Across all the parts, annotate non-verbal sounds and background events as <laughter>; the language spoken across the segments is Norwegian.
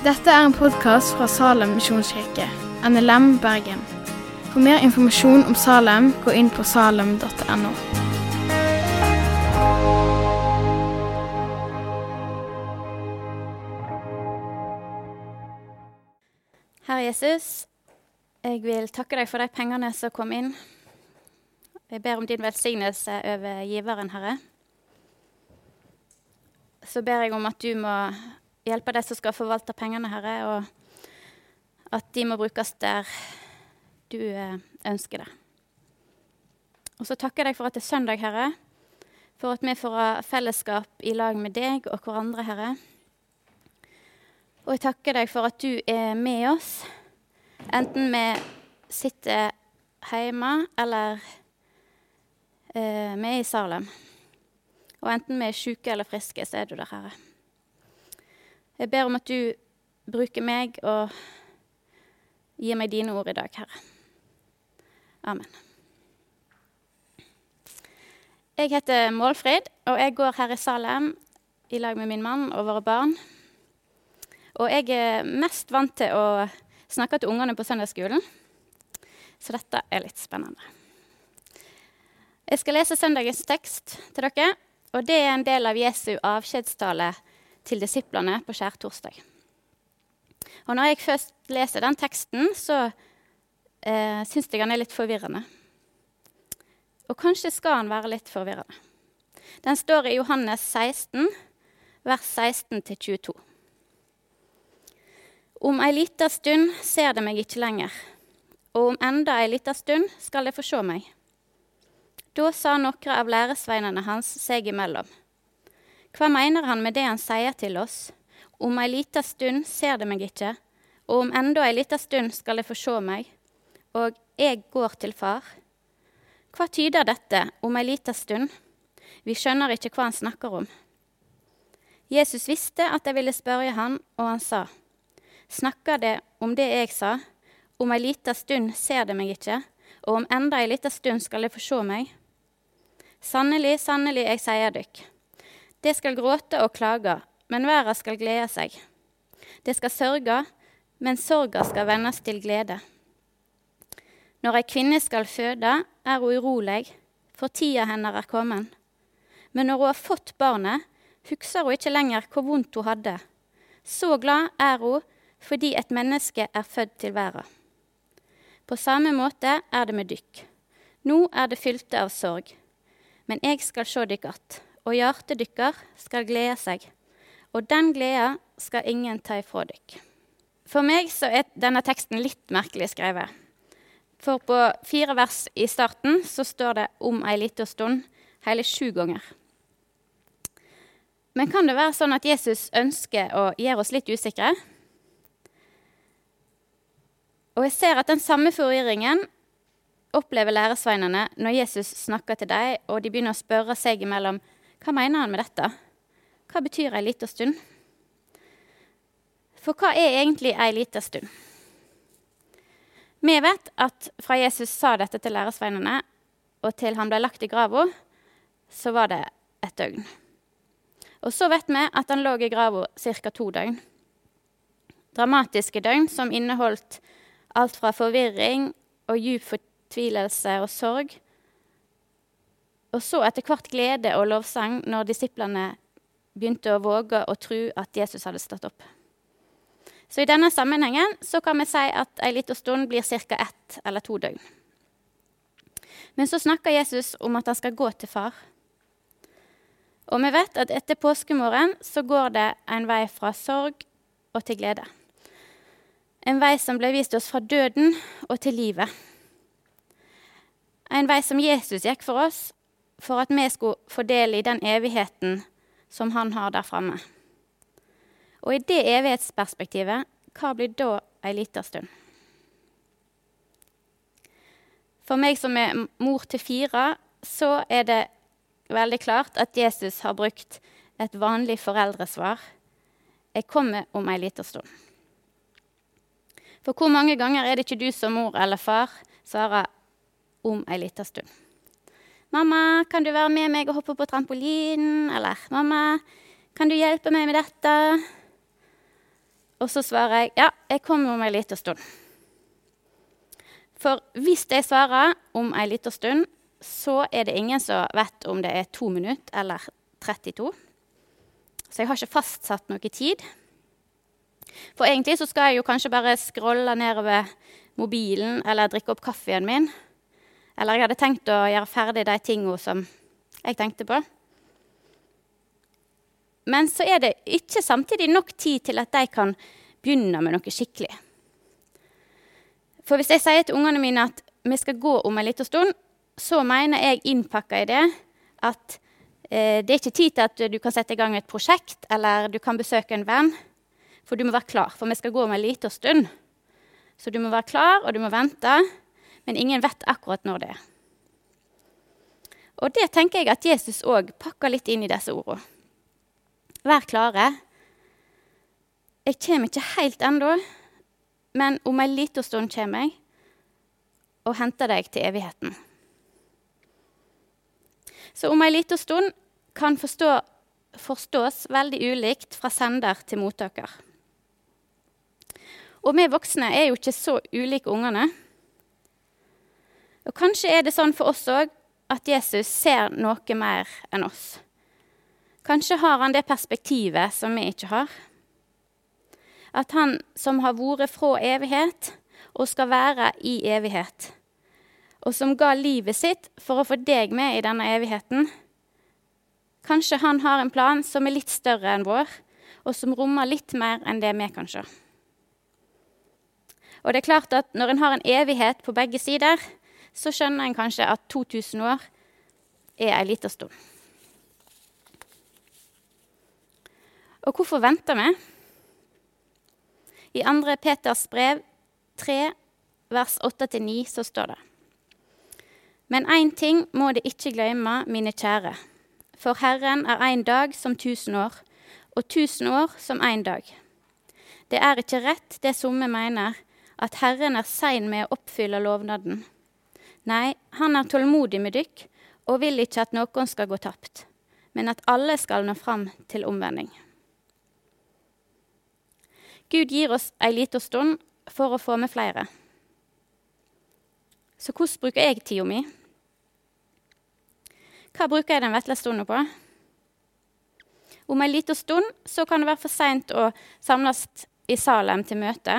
Dette er en podkast fra Salem misjonskirke, NLM Bergen. For mer informasjon om Salem, gå inn på salem.no. Herre Jesus, jeg vil takke deg for de pengene som kom inn. Jeg ber om din velsignelse over giveren, Herre. Så ber jeg om at du må hjelpe de som skal forvalte pengene, Herre, og at de må brukes der du eh, ønsker det. Og så takker jeg deg for at det er søndag, Herre, for at vi får ha fellesskap i lag med deg og hverandre, Herre. Og jeg takker deg for at du er med oss, enten vi sitter hjemme eller eh, vi er i Salem. Og enten vi er syke eller friske, så er du der, Herre. Jeg ber om at du bruker meg og gir meg dine ord i dag, Herre. Amen. Jeg heter Målfrid, og jeg går her i Salem i lag med min mann og våre barn. Og jeg er mest vant til å snakke til ungene på søndagsskolen, så dette er litt spennende. Jeg skal lese søndagens tekst til dere, og det er en del av Jesu avskjedstale til disiplene på skjærtorsdag. Og når jeg først leser den teksten, så eh, syns jeg han er litt forvirrende. Og kanskje skal han være litt forvirrende. Den står i Johannes 16, vers 16-22. Om ei lita stund ser de meg ikke lenger, og om enda ei lita stund skal de få se meg. Da sa noen av læresveinene hans seg imellom. Hva mener han med det han sier til oss? Om ei lita stund ser det meg ikke, og om enda ei lita stund skal det få se meg, og jeg går til far. Hva tyder dette om ei lita stund? Vi skjønner ikke hva han snakker om. Jesus visste at jeg ville spørre han, og han sa, Snakker det om det jeg sa, om ei lita stund ser det meg ikke, og om enda ei lita stund skal det få se meg? Sannelig, sannelig, jeg sier dykk. Det skal gråte og klage, men verden skal glede seg. Det skal sørge, men sorga skal vendes til glede. Når ei kvinne skal føde, er hun urolig, for tida hennes er kommet. Men når hun har fått barnet, husker hun ikke lenger hvor vondt hun hadde. Så glad er hun fordi et menneske er født til verden. På samme måte er det med dykk. Nå er det fylte av sorg. Men jeg skal sjå dykk att, og hjertet dykkar skal glede seg. Og den gleda skal ingen ta ifra dykk. For meg så er denne teksten litt merkelig skrevet. For på fire vers i starten så står det 'om ei lita stund' hele sju ganger. Men kan det være sånn at Jesus ønsker å gjøre oss litt usikre? Og jeg ser at den samme forvirringen opplever læresveinene når Jesus snakker til dem, og de begynner å spørre seg imellom hva mener han med dette? Hva betyr ei lita stund? For hva er egentlig ei lita stund? Vi vet at fra Jesus sa dette til læresveinene, og til han ble lagt i grava, så var det et døgn. Og så vet vi at han lå i grava ca. to døgn. Dramatiske døgn som inneholdt alt fra forvirring og djup fortvilelse og sorg. Og så etter hvert glede og lovsang når disiplene begynte å våge å tro at Jesus hadde stått opp. Så i denne sammenhengen så kan vi si at ei lita stund blir ca. ett eller to døgn. Men så snakker Jesus om at han skal gå til far. Og vi vet at etter påskemorgen så går det en vei fra sorg og til glede. En vei som ble vist oss fra døden og til livet. En vei som Jesus gikk for oss, for at vi skulle få del i den evigheten som han har der framme. Og i det evighetsperspektivet, hva blir da ei lita stund? For meg som er mor til fire, så er det veldig klart at Jesus har brukt et vanlig foreldresvar. Jeg kommer om ei lita stund. For hvor mange ganger er det ikke du som mor eller far svarer om ei lita stund? 'Mamma, kan du være med meg og hoppe på trampolinen?' Eller 'Mamma, kan du hjelpe meg med dette?' Og så svarer jeg ja, jeg kommer om ei lita stund. For hvis jeg svarer om ei lita stund, så er det ingen som vet om det er to minutter eller 32. Så jeg har ikke fastsatt noe tid. For egentlig så skal jeg jo kanskje bare scrolle nedover mobilen eller drikke opp kaffen min. Eller jeg hadde tenkt å gjøre ferdig de tingene som jeg tenkte på. Men så er det ikke samtidig nok tid til at de kan begynne med noe skikkelig. For hvis jeg sier til ungene mine at vi skal gå om en liten stund, så mener jeg innpakka i det at eh, det er ikke tid til at du kan sette i gang et prosjekt eller du kan besøke en venn. For du må være klar, for vi skal gå om en liten stund. Så du må være klar, og du må vente. Men ingen vet akkurat når det er. Og det tenker jeg at Jesus òg pakker litt inn i disse ordene. Vær klare. Jeg kommer ikke helt ennå, men om en lita stund kommer jeg og henter deg til evigheten. Så om en lita stund kan forstå, forstås veldig ulikt fra sender til mottaker. Og vi voksne er jo ikke så ulike ungene. Og kanskje er det sånn for oss òg at Jesus ser noe mer enn oss. Kanskje har han det perspektivet som vi ikke har at han som har vært fra evighet og skal være i evighet, og som ga livet sitt for å få deg med i denne evigheten Kanskje han har en plan som er litt større enn vår, og som rommer litt mer enn det vi kan se. Og det er klart at Når en har en evighet på begge sider, så skjønner en kanskje at 2000 år er ei lita stund. Og hvorfor venter vi? I 2. Peters brev 3, vers 8-9, så står det Men én ting må de ikke glemme, mine kjære. For Herren er én dag som tusen år, og tusen år som én dag. Det er ikke rett, det somme mener, at Herren er sein med å oppfylle lovnaden. Nei, han er tålmodig med dykk og vil ikke at noen skal gå tapt, men at alle skal nå fram til omvending. Gud gir oss ei lita stund for å få med flere. Så hvordan bruker jeg tida mi? Hva bruker jeg den vesle stunda på? Om ei lita stund så kan det være for seint å samles i Salem til møte.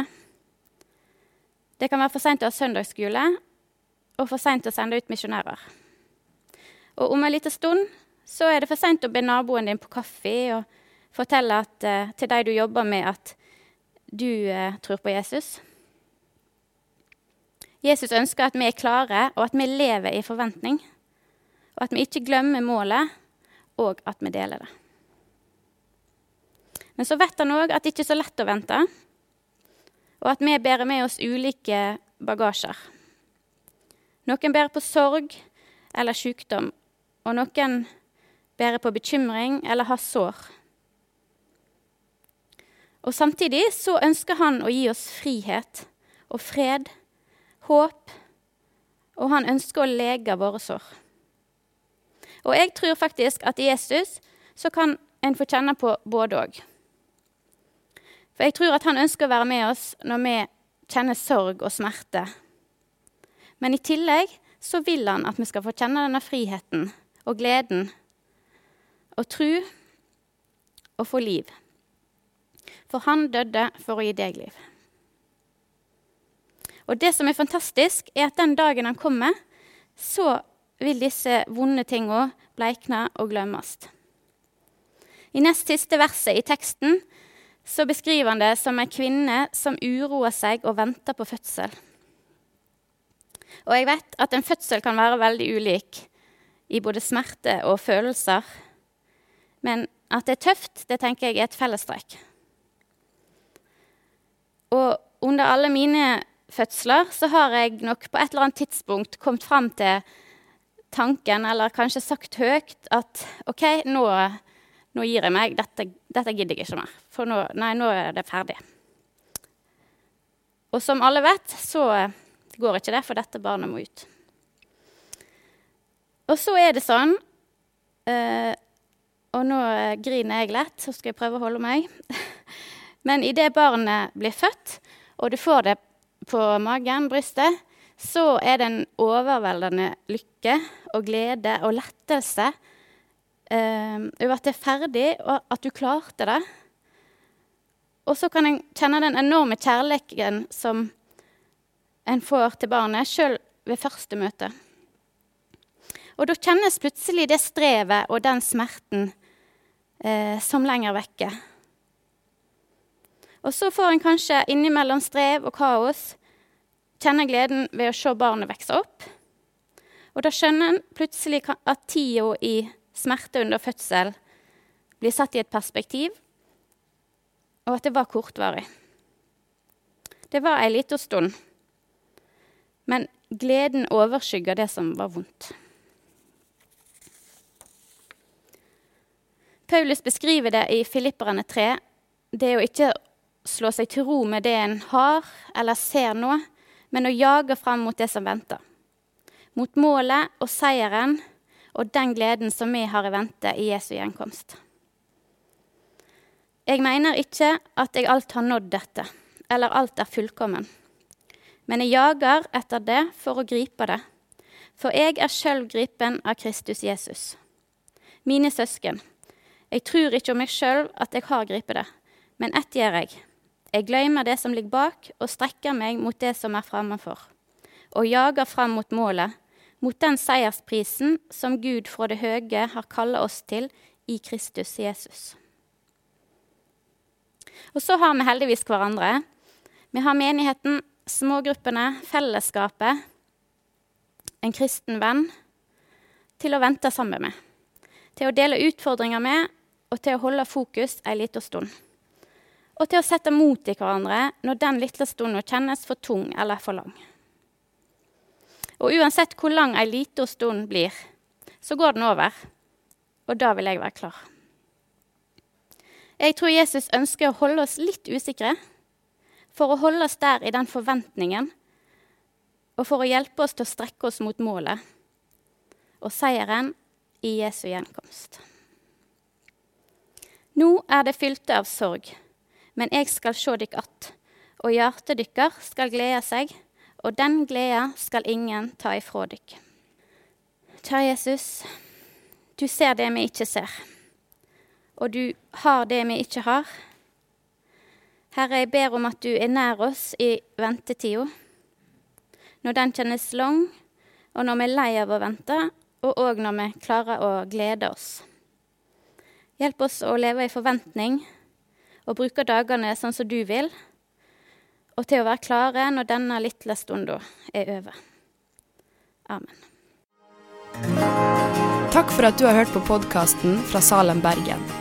Det kan være for seint å ha søndagsskole og for seint å sende ut misjonærer. Og om en liten stund så er det for seint å be naboen din på kaffe og fortelle at, uh, til de du jobber med, at du eh, tror på Jesus. Jesus ønsker at vi er klare, og at vi lever i forventning. Og at vi ikke glemmer målet, og at vi deler det. Men så vet han òg at det ikke er så lett å vente, og at vi bærer med oss ulike bagasjer. Noen bærer på sorg eller sykdom, og noen bærer på bekymring eller har sår. Og samtidig så ønsker han å gi oss frihet og fred, håp, og han ønsker å lege våre sår. Og jeg tror faktisk at i Jesus så kan en få kjenne på både òg. For jeg tror at han ønsker å være med oss når vi kjenner sorg og smerte. Men i tillegg så vil han at vi skal få kjenne denne friheten og gleden og tro og få liv for han døde for å gi deg liv. Og det som er fantastisk, er at den dagen han kommer, så vil disse vonde tinga bleikne og glemmes. I nest siste verset i teksten så beskriver han det som ei kvinne som uroer seg og venter på fødsel. Og jeg vet at en fødsel kan være veldig ulik i både smerte og følelser. Men at det er tøft, det tenker jeg er et fellestrekk. Og under alle mine fødsler så har jeg nok på et eller annet tidspunkt kommet fram til tanken, eller kanskje sagt høyt, at OK, nå, nå gir jeg meg. Dette, dette, gidder jeg ikke mer. For nå, nei, nå er det ferdig. Og som alle vet, så går ikke det, for dette barnet må ut. Og så er det sånn eh, Og nå griner jeg lett, så skal jeg prøve å holde meg. <laughs> Men idet barnet blir født, og du får det på magen, brystet, så er det en overveldende lykke og glede og lettelse eh, over at det er ferdig, og at du klarte det. Og så kan jeg kjenne den enorme kjærligheten som en får til barnet, sjøl ved første møte. Og da kjennes plutselig det strevet og den smerten eh, som lenger vekke. Og så får en kanskje innimellom strev og kaos kjenne gleden ved å se barnet vokse opp. Og da skjønner en plutselig at tida i smerte under fødsel blir satt i et perspektiv, og at det var kortvarig. Det var ei lita stund, men gleden overskygger det som var vondt. Paulus beskriver det i Filipperne 3. Det å ikke slå seg til ro med det en har eller ser nå, men å jage fram mot det som venter. Mot målet og seieren og den gleden som vi har i vente i Jesu gjenkomst. Jeg mener ikke at jeg alt har nådd dette, eller alt er fullkommen. Men jeg jager etter det for å gripe det. For jeg er sjøl gripen av Kristus Jesus. Mine søsken, jeg tror ikke om meg sjøl at jeg har gripet det, men ett gjør jeg. Jeg glemmer det som ligger bak, og strekker meg mot det som er framenfor, og jager fram mot målet, mot den seiersprisen som Gud fra det høye har kalla oss til i Kristus Jesus. Og så har vi heldigvis hverandre. Vi har menigheten, smågruppene, fellesskapet, en kristen venn til å vente sammen med, til å dele utfordringer med og til å holde fokus ei lita stund og til å sette mot i hverandre når den lille stunden kjennes for tung eller for lang. Og uansett hvor lang ei lita stund blir, så går den over. Og da vil jeg være klar. Jeg tror Jesus ønsker å holde oss litt usikre, for å holde oss der i den forventningen, og for å hjelpe oss til å strekke oss mot målet og seieren i Jesu gjenkomst. Nå er det fylte av sorg men jeg skal sjå dykk att, og hjertet dykkar skal glede seg, og den gleda skal ingen ta ifrå dykk. Kjære Jesus, du ser det vi ikke ser, og du har det vi ikke har. Herre, jeg ber om at du er nær oss i ventetida, når den kjennes lang, og når vi er lei av å vente, og òg når vi klarer å glede oss. Hjelp oss å leve i forventning og bruke dagene sånn som du vil, og til å være klare når denne lille stunda er over. Amen. Takk for at du har hørt på podkasten fra Salem, Bergen.